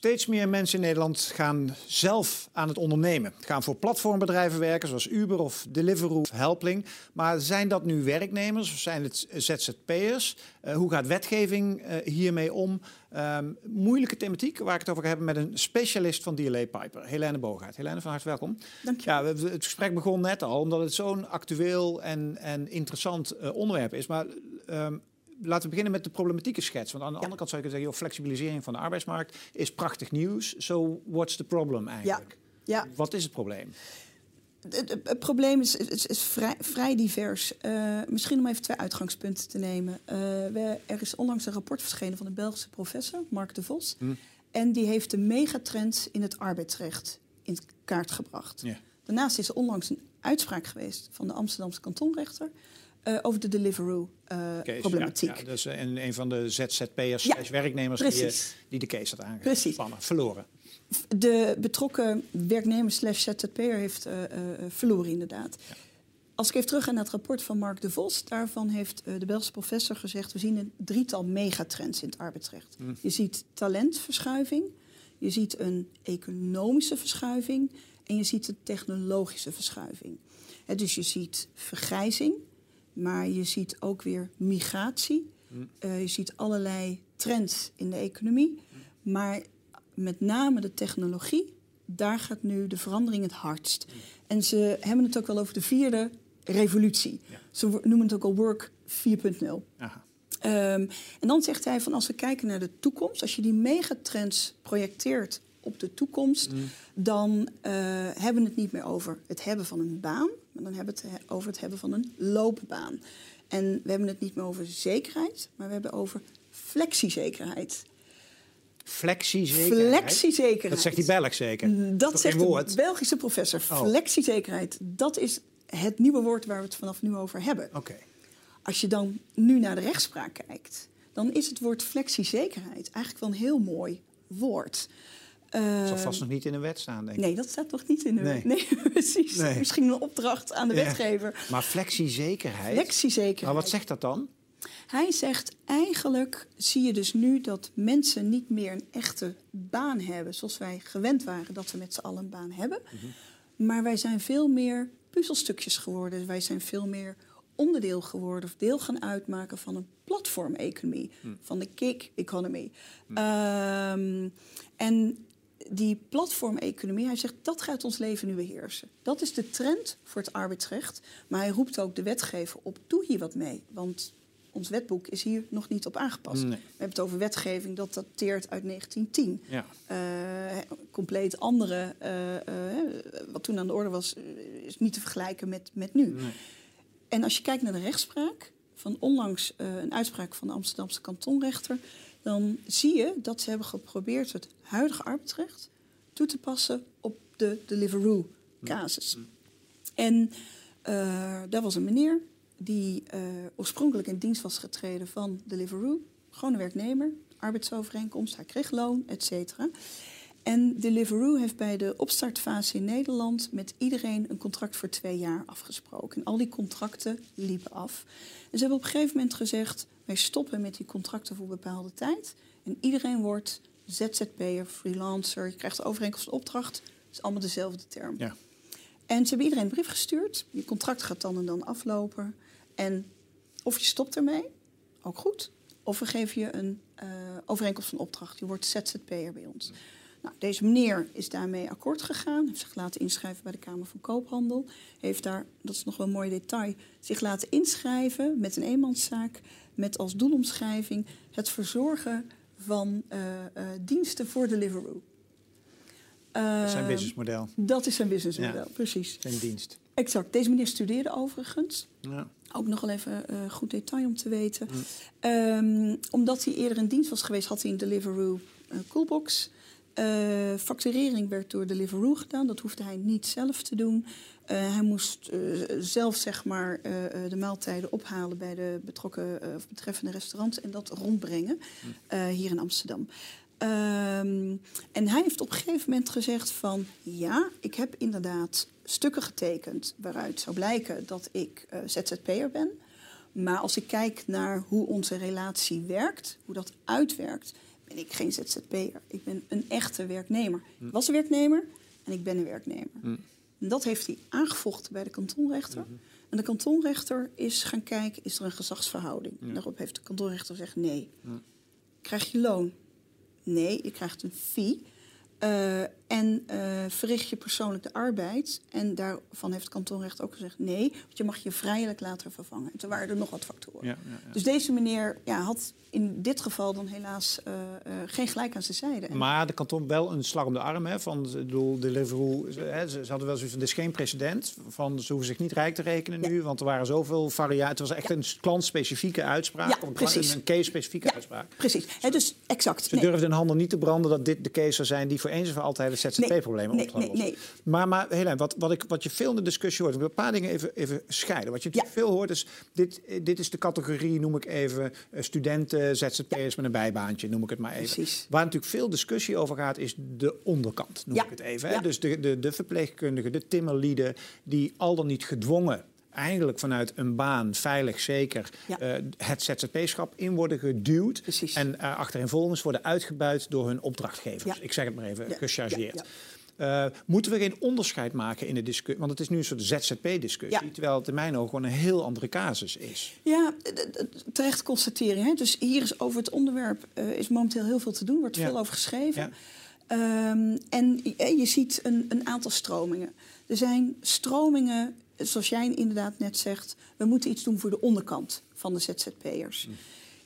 Steeds meer mensen in Nederland gaan zelf aan het ondernemen. Gaan voor platformbedrijven werken, zoals Uber of Deliveroo of Helpling. Maar zijn dat nu werknemers of zijn het ZZP'ers? Uh, hoe gaat wetgeving uh, hiermee om? Um, moeilijke thematiek waar ik het over ga hebben met een specialist van DLA Piper, Helene Bogaert. Helene, van harte welkom. Dank je. Ja, het gesprek begon net al, omdat het zo'n actueel en, en interessant uh, onderwerp is. Maar um, laten we beginnen met de problematieke schets. Want aan de andere kant zou je kunnen zeggen, joh, flexibilisering van de arbeidsmarkt is prachtig nieuws. So what's the problem eigenlijk? Ja. ja. Wat is het probleem? Het, probleem is, is, is vrij, vrij, divers. Uh, misschien om even twee uitgangspunten te nemen. Uh, we, er is onlangs een rapport verschenen van een Belgische professor, Mark de Vos. Hm. En die heeft de megatrend in het arbeidsrecht in kaart gebracht. Ja. Daarnaast is er onlangs een uitspraak geweest van de Amsterdamse kantonrechter uh, over de Deliveroo-problematiek. Uh, ja, ja, dus een, een van de ZZP'ers, ja, werknemers die, eh, die, de case had aangespannen, verloren. De betrokken werknemer slash ZZP'er heeft uh, verloren inderdaad. Als ik even terug ga naar het rapport van Mark de Vos, daarvan heeft de Belgische professor gezegd: we zien een drietal megatrends in het arbeidsrecht. Mm. Je ziet talentverschuiving, je ziet een economische verschuiving en je ziet een technologische verschuiving. He, dus je ziet vergrijzing, maar je ziet ook weer migratie. Uh, je ziet allerlei trends in de economie. Maar met name de technologie, daar gaat nu de verandering het hardst. En ze hebben het ook wel over de vierde revolutie. Ze noemen het ook al Work 4.0. Um, en dan zegt hij van als we kijken naar de toekomst, als je die megatrends projecteert op de toekomst, mm. dan uh, hebben we het niet meer over het hebben van een baan, maar dan hebben we het over het hebben van een loopbaan. En we hebben het niet meer over zekerheid, maar we hebben over flexiezekerheid. Flexiezekerheid? Flexiezekerheid. Dat zegt die Belg zeker? Dat zegt de Belgische professor. Oh. Flexiezekerheid, dat is het nieuwe woord waar we het vanaf nu over hebben. Oké. Als je dan nu naar de rechtspraak kijkt, dan is het woord flexiezekerheid eigenlijk wel een heel mooi woord. Dat zal vast nog niet in de wet staan, denk ik. Nee, dat staat nog niet in de wet. Nee, precies. Misschien een opdracht aan de wetgever. Maar flexiezekerheid? Flexiezekerheid. Maar wat zegt dat dan? Hij zegt eigenlijk zie je dus nu dat mensen niet meer een echte baan hebben... zoals wij gewend waren dat we met z'n allen een baan hebben. Mhm. Maar wij zijn veel meer puzzelstukjes geworden. Wij zijn veel meer onderdeel geworden of deel gaan uitmaken van een platformeconomie, mm. van de gig economy. Mm. Um, en die platformeconomie, hij zegt dat gaat ons leven nu beheersen. Dat is de trend voor het arbeidsrecht. Maar hij roept ook de wetgever op, doe hier wat mee. Want ons wetboek is hier nog niet op aangepast. We hebben het over wetgeving dat dateert uit 1910. Ja. Uh, compleet andere, uh, uh, wat toen aan de orde was, is niet te vergelijken met, met nu. Nee. En als je kijkt naar de rechtspraak, van onlangs een uitspraak van de Amsterdamse kantonrechter dan zie je dat ze hebben geprobeerd het huidige arbeidsrecht toe te passen op de Deliveroo-casus. Mm. En uh, daar was een meneer die uh, oorspronkelijk in dienst was getreden van Deliveroo. Gewoon een werknemer, arbeidsovereenkomst, hij kreeg loon, et cetera. En Deliveroo heeft bij de opstartfase in Nederland met iedereen een contract voor twee jaar afgesproken. En al die contracten liepen af. En ze hebben op een gegeven moment gezegd: wij stoppen met die contracten voor bepaalde tijd. En iedereen wordt ZZP'er, freelancer, je krijgt de overeenkomst opdracht. Het is allemaal dezelfde term. Ja. En ze hebben iedereen een brief gestuurd. Je contract gaat dan en dan aflopen. En of je stopt ermee, ook goed. Of we geven je een uh, overeenkomst van opdracht. Je wordt ZZP'er bij ons. Nou, deze meneer is daarmee akkoord gegaan, heeft zich laten inschrijven bij de Kamer van Koophandel. Heeft daar, dat is nog wel een mooi detail, zich laten inschrijven met een eenmanszaak. Met als doelomschrijving het verzorgen van uh, uh, diensten voor Deliveroo. Uh, dat is zijn businessmodel. Dat is zijn businessmodel, ja. precies. Zijn dienst. Exact. Deze meneer studeerde overigens. Ja. Ook nog wel even uh, goed detail om te weten. Um, omdat hij eerder in dienst was geweest, had hij een Deliveroo uh, coolbox. Uh, facturering werd door Deliveroo gedaan. Dat hoefde hij niet zelf te doen. Uh, hij moest uh, zelf zeg maar, de maaltijden ophalen bij de betrokken of betreffende restaurants en dat rondbrengen hier in Amsterdam. Ehm, en hij heeft op een gegeven moment gezegd van ja, ik heb inderdaad stukken getekend waaruit zou blijken dat ik ZZP'er ben. Maar als ik kijk naar hoe onze relatie werkt, hoe dat uitwerkt, ben ik geen ZZP'er. Ik ben een echte werknemer. Ik was een werknemer en ik ben een werknemer. En dat heeft hij aangevochten bij de kantonrechter. En de kantonrechter is gaan kijken, is er een gezagsverhouding? Daarop heeft de kantonrechter gezegd nee. Krijg je loon? Nee, je krijgt een fee. Uh, en uh, verricht je persoonlijk de arbeid. En daarvan heeft het kantonrecht ook gezegd nee, want je mag je vrijelijk laten vervangen. En toen waren er nog wat factoren. Ja, ja, ja. Dus deze meneer ja, had in dit geval dan helaas uh, geen gelijk aan zijn zijde. Maar de kanton wel een slag om de arm. Hè, van, bedoel, Deliveroo, hè, ze, hadden wel zoiets van, dit is geen precedent. Van, ze hoeven zich niet rijk te rekenen nu, want er waren zoveel variaties. Het was echt een klantspecifieke uitspraak. Ja, precies. Een case-specifieke uitspraak. Precies, hè, dus exact. Ze nee. durfden de handen niet te branden dat dit de case zou zijn die voor eens en voor altijd ZZP-problemen nee, nee, nee, Maar, maar Helene, wat, wat, ik, wat je veel in de discussie hoort, ik wil een paar dingen even, even scheiden. Wat je ja. veel hoort is, dit, dit is de categorie, noem ik even, studenten, ZZP'ers met een bijbaantje, noem ik het maar even. Precies. Waar natuurlijk veel discussie over gaat, is de onderkant, noem ja. ik het even. Hè? Dus de, de, de verpleegkundigen, de timmerlieden, die al dan niet gedwongen eigenlijk vanuit een baan, veilig, zeker, ja. uh, het ZZP-schap in worden geduwd. Precies. En uh, achtereenvolgens worden uitgebuit door hun opdrachtgevers. Ja. Ik zeg het maar even, gechargeerd. Uh, moeten we geen onderscheid maken in de discussie? Want het is nu een soort ZZP-discussie, Ja. terwijl het in mijn ogen gewoon een heel andere casus is. Ja, terecht constatering. Hè? Dus hier is over het onderwerp eh, is momenteel heel veel te doen, wordt Ja. veel over geschreven. Ja. Ehm, en je, je ziet een, een aantal stromingen. Er zijn stromingen, zoals jij inderdaad net zegt, we moeten iets doen voor de onderkant van de ZZP'ers.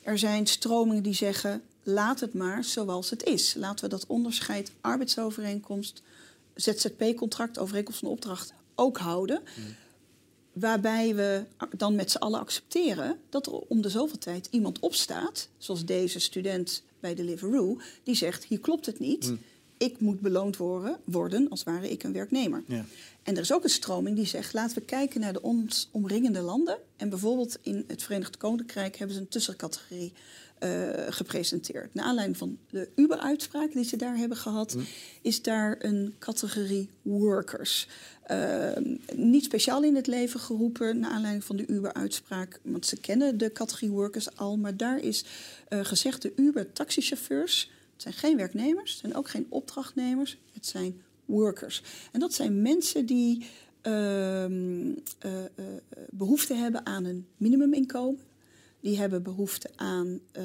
Er zijn stromingen die zeggen, laat het maar zoals het is. Laten we dat onderscheid arbeidsovereenkomst, ZZP-contract, overeenkomst van opdracht ook houden. Waarbij we dan met z'n allen accepteren dat er om de zoveel tijd iemand opstaat, zoals deze student bij Deliveroo, die zegt: hier klopt het niet. Ik moet beloond worden, worden als ware ik een werknemer. Ja. En er is ook een stroming die zegt: laten we kijken naar de ons omringende landen. En bijvoorbeeld in het Verenigd Koninkrijk hebben ze een tussencategorie eh, gepresenteerd. Naar aanleiding van de Uber-uitspraak die ze daar hebben gehad, is daar een categorie workers. Uh, niet speciaal in het leven geroepen naar aanleiding van de Uber-uitspraak, want ze kennen de categorie workers al. Maar daar is uh, gezegd: de Uber-taxichauffeurs. Het zijn geen werknemers, het zijn ook geen opdrachtnemers, het zijn workers. En dat zijn mensen die uh, behoefte hebben aan een minimuminkomen. Die hebben behoefte aan uh,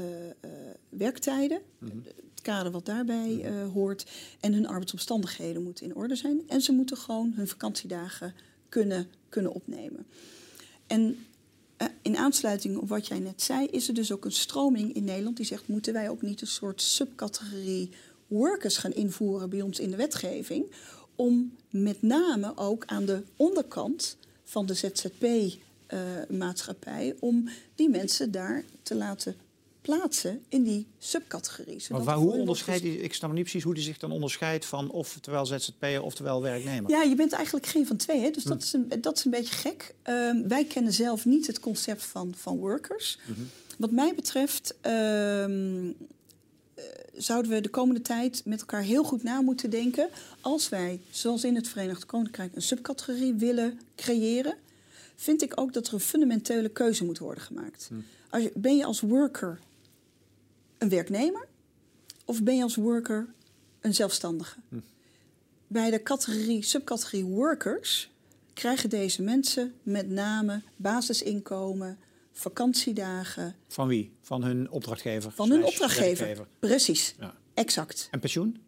werktijden, mm -hmm. het kader wat daarbij uh, hoort. En hun arbeidsomstandigheden moeten in orde zijn. En ze moeten gewoon hun vakantiedagen kunnen, kunnen opnemen. En in aansluiting op wat jij net zei, is er dus ook een stroming in Nederland die zegt: moeten wij ook niet een soort subcategorie workers gaan invoeren bij ons in de wetgeving? Om met name ook aan de onderkant van de ZZP uh, maatschappij om die mensen daar te laten plaatsen in die subcategorie. Maar waar, hoe onderscheidt die, ik snap niet precies hoe die zich dan onderscheidt van oftewel ZZP'er oftewel werknemer. Ja, je bent eigenlijk geen van twee, hè? dus hm. dat, is een, dat is een beetje gek. Uh, wij kennen zelf niet het concept van, van workers. Mhm. Mm -hmm. Wat mij betreft uh, zouden we de komende tijd met elkaar heel goed na moeten denken. Als wij, zoals in het Verenigd Koninkrijk, een subcategorie willen creëren, vind ik ook dat er een fundamentele keuze moet worden gemaakt. Hm. Als je, ben je als worker een werknemer of ben je als worker een zelfstandige? Hm. Bij de categorie, subcategorie workers krijgen deze mensen met name basisinkomen, vakantiedagen. Van wie? Van hun opdrachtgever? Van hun opdrachtgever. Precies, ja. exact. En pensioen?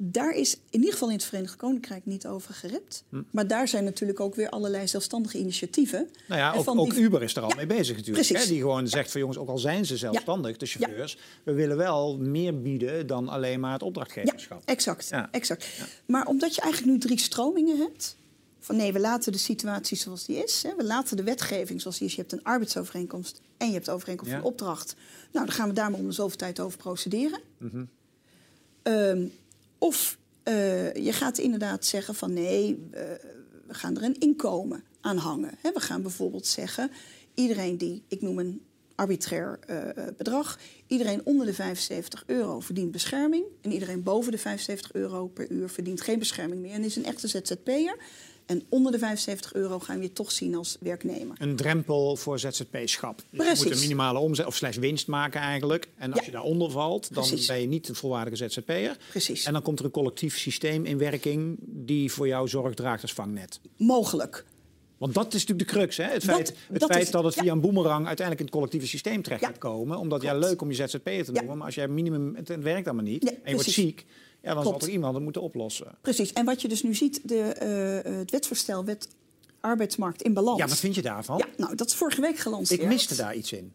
Daar is in ieder geval in het Verenigd Koninkrijk niet over gerept. Hm. Maar daar zijn natuurlijk ook weer allerlei zelfstandige initiatieven. Nou ja, ook, ook die... Uber is er al ja, mee bezig natuurlijk. Hè? Die gewoon zegt van jongens, ook al zijn ze zelfstandig, de chauffeurs... We willen wel meer bieden dan alleen maar het opdrachtgeverschap. Ja, exact. exact. Maar omdat je eigenlijk nu drie stromingen hebt... van nee, we laten de situatie zoals die is. Hè? We laten de wetgeving zoals die is. Je hebt een arbeidsovereenkomst en je hebt overeenkomst van opdracht. Nou, dan gaan we daar maar om de zoveel tijd over procederen. Mm -hmm. um, of uh, je gaat inderdaad zeggen van nee, uh, we gaan er een inkomen aan hangen. He, we gaan bijvoorbeeld zeggen, iedereen die, ik noem een arbitrair uh, bedrag, iedereen onder de 75 euro verdient bescherming. En iedereen boven de 75 euro per uur verdient geen bescherming meer en is een echte ZZP'er. En onder de 75 euro gaan we je toch zien als werknemer. Een drempel voor ZZP-schap. Dus Precies. je moet een minimale omzet of slash winst maken eigenlijk. En als Ja. je daaronder valt, dan Precies. ben je niet een volwaardige ZZP'er. Precies. En dan komt er een collectief systeem in werking die voor jou zorg draagt als vangnet. Mogelijk. Want dat is natuurlijk de crux. Hè? Het Dat- feit, het dat feit is- dat het ja. via een boemerang uiteindelijk in het collectieve systeem terecht Ja. gaat komen. Omdat ja, Klopt. leuk om je ZZP'er te Ja. noemen. Maar als jij minimum, het, het werkt allemaal niet en je wordt precies. ziek. Ja, dan zal er iemand het moeten oplossen. Precies. En wat je dus nu ziet, de, eh, het wetsvoorstel, wet arbeidsmarkt in balans. Ja, wat vind je daarvan? Ja, nou, dat is vorige week gelanceerd. Ik miste daar iets in.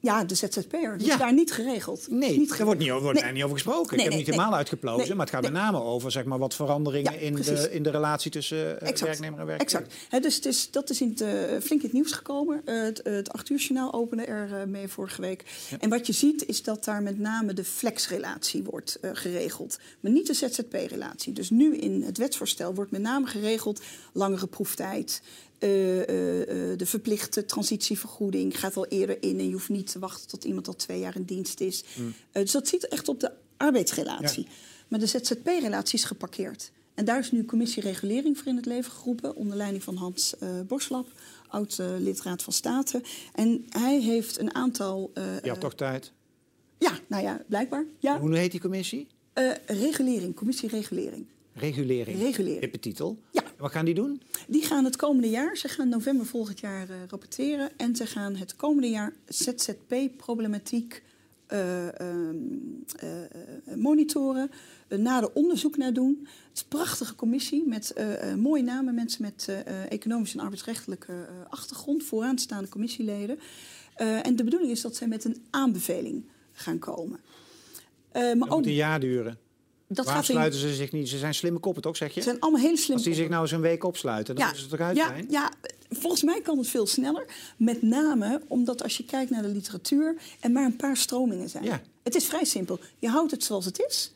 Ja, de ZZP'er. Dat Ja. is daar niet geregeld. Nee, niet daar wordt, niet, wordt Nee. daar niet over gesproken. Nee, ik heb niet helemaal uitgeplozen, maar het gaat met name over zeg maar, wat veranderingen Ja, in, de, in de relatie tussen eh, Exact. werknemer en werkgever. Exact. Dus het is, dat is in het, eh, flink in het nieuws gekomen. Eh, het, uh, het 8 uur journaal opende er mee vorige week. En wat je ziet is dat daar met name de flexrelatie wordt geregeld. Maar niet de ZZP-relatie. Dus nu in het wetsvoorstel wordt met name geregeld langere proeftijd. Eh, eh, eh, de verplichte transitievergoeding gaat al eerder in en je hoeft niet te wachten tot iemand al twee jaar in dienst is. Eh, dus dat ziet echt op de arbeidsrelatie. Maar de ZZP-relatie is geparkeerd. En daar is nu commissie regulering voor in het leven geroepen, onder leiding van Hans eh Borslap, oud lidraad van State. En hij heeft een aantal. had eh, toch tijd? ja, nou ja, blijkbaar. Ja, Hoe heet die commissie? Regulering, commissie regulering. Regulering. Regulering. Hippe titel. Wat gaan die doen? Die gaan het komende jaar, ze gaan november volgend jaar eh, rapporteren. En ze gaan het komende jaar ZZP-problematiek eh, ehm, eh, monitoren. Uh, nader onderzoek naar doen. Het is een prachtige commissie met uh, uh, mooie namen. Mensen met uh, economische en arbeidsrechtelijke achtergrond. Vooraanstaande commissieleden. En de bedoeling is dat zij met een aanbeveling gaan komen. Maar dat ook, moet een jaar duren. Dat Waarom gaat in... sluiten ze zich niet? Ze zijn slimme koppen, toch, zeg je? Ze zijn allemaal hele slimme Als die koppen. zich nou eens een week opsluiten, dan ja, moeten ze eruit ja, zijn. Ja, volgens mij kan het veel sneller. Met name omdat als je kijkt naar de literatuur... er maar een paar stromingen zijn. Ja. Het is vrij simpel. Je houdt het zoals het is...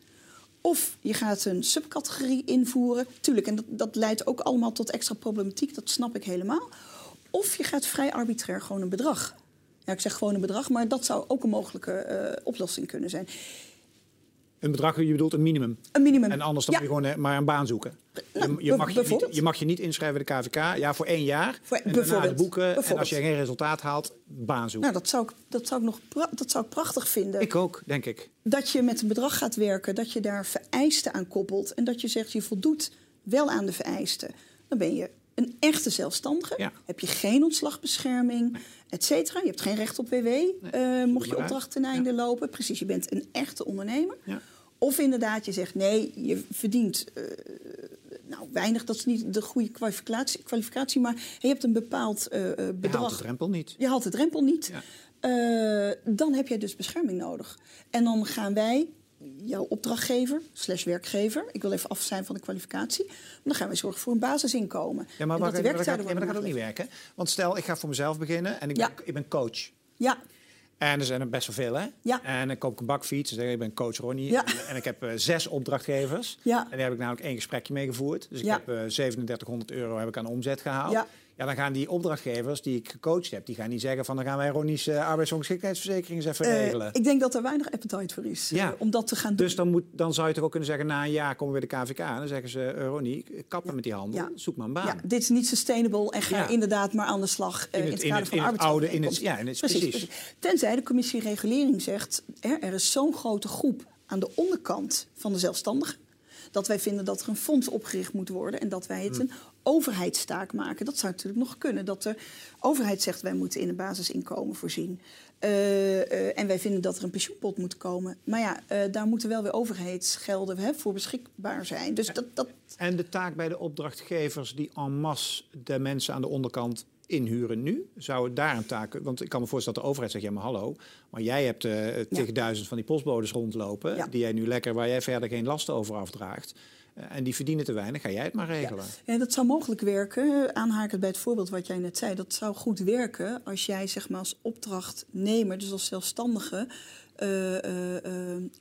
Of je gaat een subcategorie invoeren. Tuurlijk, en dat, dat leidt ook allemaal tot extra problematiek. Dat snap ik helemaal. Of je gaat vrij arbitrair gewoon een bedrag. Ja, ik zeg gewoon een bedrag, maar dat zou ook een mogelijke uh, oplossing kunnen zijn. Een bedrag, je bedoelt een minimum. Een minimum. En anders dan ja. moet je gewoon maar een baan zoeken. Nou, je, je, mag je, niet, je mag je niet inschrijven bij de KVK, ja, voor één jaar. Voor- en daarna de boeken. En als je geen resultaat haalt, baan zoeken. Nou, dat zou ik, dat zou ik, nog pra- dat zou ik prachtig vinden. Ik ook, denk ik. dat je met een bedrag gaat werken, dat je daar vereisten aan koppelt en dat je zegt je voldoet wel aan de vereisten, dan ben je een echte zelfstandige. Ja. Heb je geen ontslagbescherming, et cetera. Je hebt geen recht op WW, eh, mocht je opdracht ten einde lopen. Precies, je bent een echte ondernemer. Ja. Of inderdaad, je zegt nee, je verdient eh, nou, weinig, dat is niet de goede kwalificatie, kwalificatie maar je hebt een bepaald eh, eh, Je bedrag. haalt de drempel niet. Je haalt de drempel niet. Ja. Dan heb jij dus bescherming nodig. En dan gaan wij, jouw opdrachtgever, slash werkgever... ik wil even af zijn van de kwalificatie... maar dan gaan wij zorgen voor een basisinkomen. Ja, maar, En dat de even, maar dat, gaat, ja, maar dat gaat ook niet werken. Want stel, ik ga voor mezelf beginnen en ik ben, ik ben coach. Ja, En er zijn er best wel veel, hè? Ja. En dan koop ik een bakfiets. Zeg ik, ben coach Ronnie. Ja. En, en ik heb eh, zes opdrachtgevers. Ja. En daar heb ik namelijk één gesprekje mee gevoerd. Dus ik Ja. heb eh 3700 euro heb ik aan omzet gehaald. Ja. Ja, dan gaan die opdrachtgevers die ik gecoacht heb, die gaan niet zeggen van dan gaan wij Ronnie's uh, arbeidsongeschiktheidsverzekering eens even Eh, regelen. ik denk dat er weinig appetite voor is eh, om dat te gaan doen. Dus dan, moet, dan zou je toch ook kunnen zeggen, na een jaar komen we bij de KVK. En dan zeggen ze, eh, Ronnie, kappen met die handel, Ja. zoek maar een baan. Ja, dit is niet sustainable en ga inderdaad maar aan de slag eh, In in, het- in kader het- van in het oude- in het- ja, in het- precies. Tenzij de commissie regulering zegt, hè, er is zo'n grote groep aan de onderkant van de zelfstandigen, dat wij vinden dat er een fonds opgericht moet worden en dat wij het een overheidstaak maken. Dat zou natuurlijk nog kunnen, dat de overheid zegt wij moeten in een basisinkomen voorzien. Eh, eh, en wij vinden dat er een pensioenpot moet komen. Maar ja, eh, daar moeten wel weer overheidsgelden hè, voor beschikbaar zijn. Dus dat, dat, En de taak bij de opdrachtgevers die en masse de mensen aan de onderkant inhuren nu, zou het daar een taak... Want ik kan me voorstellen dat de overheid zegt, ja maar hallo, maar jij hebt uh, tegen duizend van die postbodes rondlopen, Ja. die jij nu lekker, waar jij verder geen lasten over afdraagt. Uh, en die verdienen te weinig, ga jij het maar regelen. Ja. ja, dat zou mogelijk werken. Aanhakend bij het voorbeeld wat jij net zei. Dat zou goed werken als jij zeg maar, als opdrachtnemer, dus als zelfstandige, uh,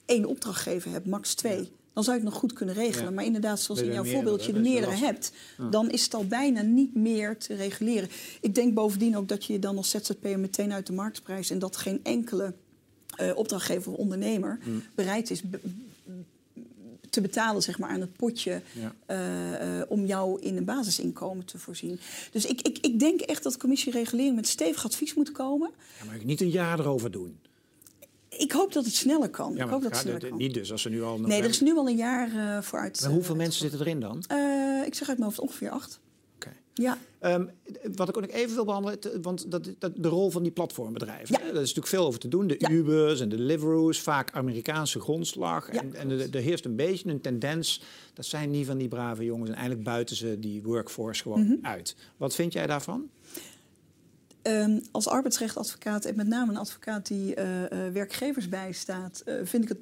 één opdrachtgever hebt, max twee. Dan zou je het nog goed kunnen regelen. Ja. Maar inderdaad, zoals in jouw dat is meerdere hebt, dan is het al bijna niet meer te reguleren. Ik denk bovendien ook dat je je dan als ZZP'er meteen uit de marktprijs en dat geen enkele opdrachtgever of ondernemer bereid is te betalen zeg maar, aan het potje Ja. eh, eh, om jou in een basisinkomen te voorzien. Dus ik, ik, ik denk echt dat de commissie regulering met stevig advies moet komen. Ja, maar niet een jaar erover doen. Ik hoop dat het sneller kan. Ja, ik hoop dat het sneller kan. niet dus als ze nu al. Nee, er is nu al een jaar eh, vooruit. Maar hoeveel mensen zitten erin dan? ik zeg uit mijn hoofd ongeveer acht. Ja, Ehm, wat ik ook nog even wil behandelen, want dat, dat, de rol van die platformbedrijven. Ja. hè, Daar is natuurlijk veel over te doen. De Ja. Ubers en de Deliveroo's, vaak Amerikaanse grondslag. Ja. En, en er, er heerst een beetje een tendens, dat zijn niet van die brave jongens. En eigenlijk buiten ze die workforce gewoon Mhm. uit. Wat vind jij daarvan? Ehm, als arbeidsrechtadvocaat en met name een advocaat die eh, eh, werkgevers bijstaat, eh, vind ik het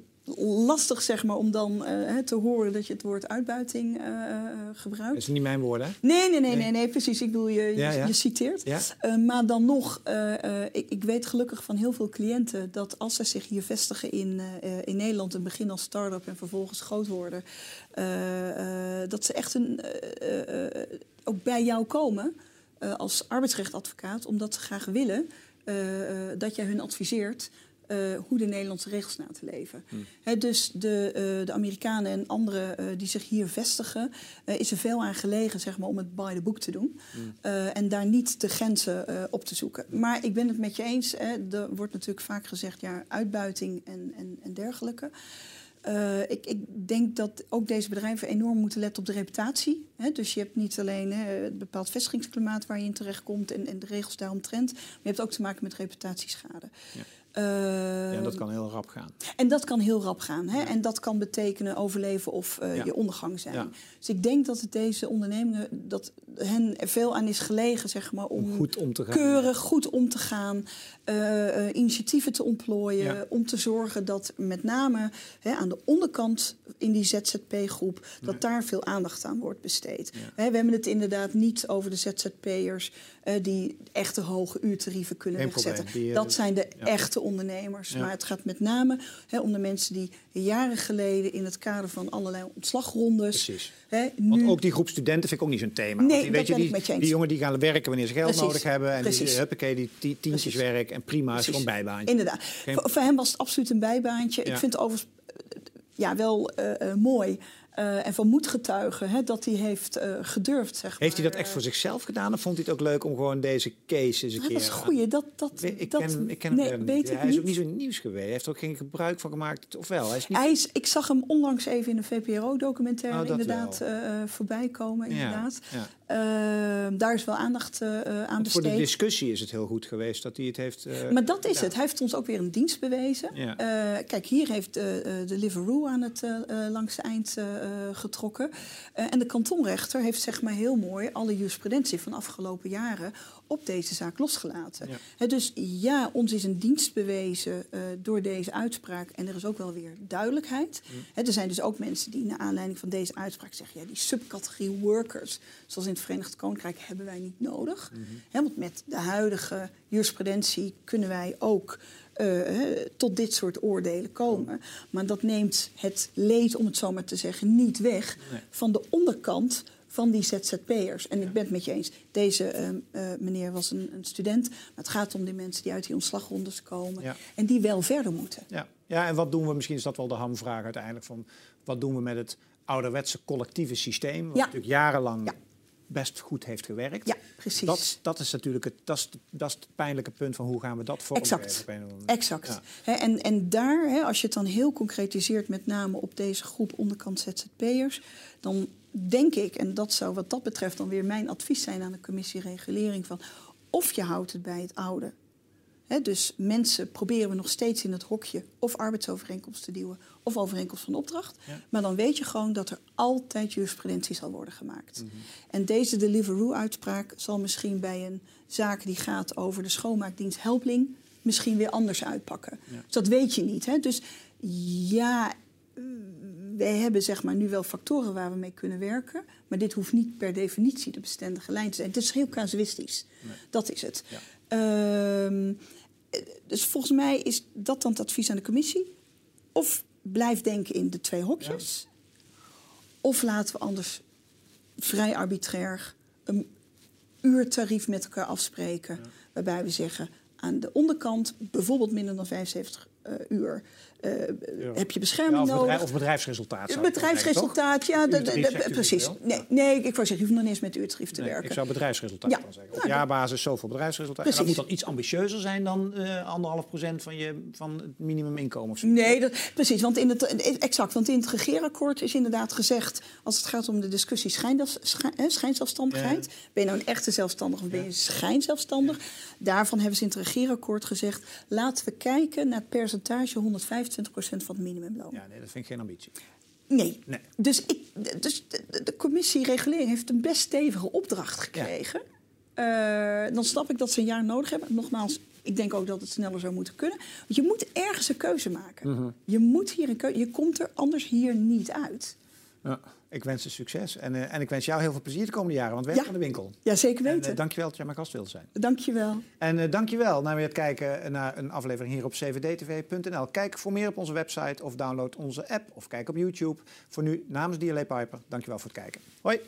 lastig zeg maar, om dan eh, te horen dat je het woord uitbuiting eh, eh, Dat gebruikt. is niet mijn woorden. hè? Nee, nee, nee, Nee. nee, precies. Ik bedoel, je, je, Ja, ja. je citeert. Ja? Maar dan nog, ik, ik weet gelukkig van heel veel cliënten dat als zij zich hier vestigen in, in Nederland, een begin als start-up en vervolgens groot worden, dat ze echt een, ook bij jou komen als arbeidsrechtadvocaat, omdat ze graag willen dat jij hun adviseert. Eh, hoe de Nederlandse regels na te leven. Hè, dus de, eh, de Amerikanen en anderen eh, die zich hier vestigen, is er veel aan gelegen zeg maar, om het by the book te doen. Eh, en daar niet de grenzen op te zoeken. Maar ik ben het met je eens. Hè, er wordt natuurlijk vaak gezegd, ja, uitbuiting en, en, en dergelijke. Ik, ik denk dat ook deze bedrijven enorm moeten letten op de reputatie. Hè? Dus je hebt niet alleen hè, het bepaald vestigingsklimaat waar je in terechtkomt en, en de regels daaromtrent. Maar je hebt ook te maken met reputatieschade. Ja. Eh, Ja, dat kan heel rap gaan. en dat kan heel rap gaan. Hè? En dat kan betekenen overleven of eh, Ja. je ondergang zijn. Ja. Dus ik denk dat het deze ondernemingen, dat hen er veel aan is gelegen, zeg maar, om, Om goed om te gaan. keurig goed om te gaan, eh, eh, initiatieven te ontplooien, om te zorgen dat met name hè, aan de onderkant in die ZZP-groep, dat daar veel aandacht aan wordt besteed. Hè, we hebben het inderdaad niet over de ZZP'ers die echte hoge uurtarieven kunnen wegzetten. dat zijn de echte ondernemers. Ja. Maar het gaat met name hè, om de mensen die jaren geleden in het kader van allerlei ontslagrondes. Precies. Hè, Want nu, ook die groep studenten vind ik ook niet zo'n thema. Nee, Want die, weet je, die, jongen die gaan werken wanneer ze geld Precies, nodig hebben. En die, precies. huppakee, die ti- tientjes Precies. werk en prima, is gewoon bijbaantje. Inderdaad. Geen- Voor, voor hem was het absoluut een bijbaantje. Ja. Ik vind het overigens eh, ja, wel eh, eh, mooi eh, en van moed getuigen hè, dat hij heeft eh, gedurfd. Zeg Heeft hij dat echt voor zichzelf gedaan? Of vond hij het ook leuk om gewoon deze case eens een keer... dat is een goeie. Dat, dat, We- Ik dat, ken, ik ken nee, hem weet niet. Hij is ook niet. niet zo nieuws geweest. Hij heeft er ook geen gebruik van gemaakt. Of wel? Hij is niet... Hij is, ik zag hem onlangs even in een VPRO-documentaire Oh, inderdaad eh, eh, voorbij komen. Ja, Inderdaad. ja. Eh, daar is wel aandacht eh, eh, aan Want voor de besteed. discussie is het heel goed geweest dat hij het heeft... eh, Maar dat is ja. het. Hij heeft ons ook weer een dienst bewezen. Ja. Kijk, hier heeft de Liveroo aan het langste eind getrokken. En de kantonrechter heeft zeg maar heel mooi alle jurisprudentie van afgelopen jaren op deze zaak losgelaten. Ja. Dus ja, ons is een dienst bewezen eh, door deze uitspraak. En er is ook wel weer duidelijkheid. Mm. Er zijn dus ook mensen die naar aanleiding van deze uitspraak zeggen... ja, die subcategorie workers, zoals in het Verenigd Koninkrijk, hebben wij niet nodig. Mhm. Want met de huidige jurisprudentie kunnen wij ook eh, tot dit soort oordelen komen. Maar dat neemt het leed, om het zo maar te zeggen, niet weg Nee. van de onderkant van die ZZP'ers. En ik ben het met je eens. Deze ehm, eh, meneer was een, een student. Maar het gaat om die mensen die uit die ontslagrondes komen. Ja. En die wel verder moeten. Ja. ja, en wat doen we, misschien is dat wel de hamvraag uiteindelijk, van wat doen we met het ouderwetse collectieve systeem, wat Ja. natuurlijk jarenlang Ja. best goed heeft gewerkt. Ja, precies. Dat, dat is natuurlijk het, dat is, het- dat is het pijnlijke punt van hoe gaan we dat vormgeven. Exact. Exact. Ja. En, en daar, als je het dan heel concretiseert, met name op deze groep onderkant ZZP'ers, dan denk ik, en dat zou wat dat betreft dan weer mijn advies zijn aan de commissie regulering, van of je houdt het bij het oude. Dus mensen proberen we nog steeds in het hokje of arbeidsovereenkomst te duwen of overeenkomst van opdracht. Ja. Maar dan weet je gewoon dat er altijd jurisprudentie zal worden gemaakt. Mhm. En deze Deliveroo-uitspraak zal misschien bij een zaak die gaat over de schoonmaakdienst Helpling misschien weer anders uitpakken. Ja. Dus dat weet je niet. Hè? Dus ja, wij hebben zeg maar nu wel factoren waar we mee kunnen werken. Maar dit hoeft niet per definitie de bestendige lijn te zijn. Het is heel casuïstisch. Nee. Dat is het. Ja. Ehm, eh, dus volgens mij is dat dan het advies aan de commissie. Of blijf denken in de twee hokjes. Of laten we anders vrij arbitrair een uurtarief met elkaar afspreken. Waarbij we zeggen aan de onderkant bijvoorbeeld minder dan 75 eh, uur eh, heb je Ja, bescherming of, bedrijf- nodig. of bedrijfsresultaat. bedrijfsresultaat, ja, de- de- de- precies. Nee, nee, ik wou zeggen, je hoeft nog niet eens met uurtarief te Nee, werken. ik zou bedrijfsresultaat Ja. dan zeggen. Op Nou, jaarbasis zoveel bedrijfsresultaat. En dat Precies. moet dan iets ambitieuzer zijn dan eh, anderhalf procent van, je, van het minimuminkomen. Of zo. Nee, dat, precies. Want in het, exact, want in het regeerakkoord is inderdaad gezegd... als het gaat om de discussie schijn, schijnzelfstandigheid... ben je nou een echte zelfstandig of ben je schijnzelfstandig... daarvan hebben ze in het regeerakkoord gezegd... laten we kijken naar het percentage 125% van het minimumloon. Ja, nee, dat vind ik geen ambitie. Nee. Nee. Dus, ik, dus de, commissie regulering heeft een best stevige opdracht gekregen. Eh, dan snap ik dat ze een jaar nodig hebben. Nogmaals, ik denk ook dat het sneller zou moeten kunnen. Want je moet ergens een keuze maken. Mhm. Je moet hier een keuze. Je komt er anders hier niet uit. Ja, ik wens je succes. En, eh, en ik wens jou heel veel plezier de komende jaren. Want Ja. aan de winkel. Ja, zeker En, weten. eh, dankjewel dat jij mijn gast wilde zijn. Dank je wel. En eh dankjewel naar weer het kijken naar een aflevering hier op cvdtv.nl. Kijk voor meer op onze website of download onze app of kijk op YouTube. Voor nu namens DLA Piper, dankjewel voor het kijken. Hoi!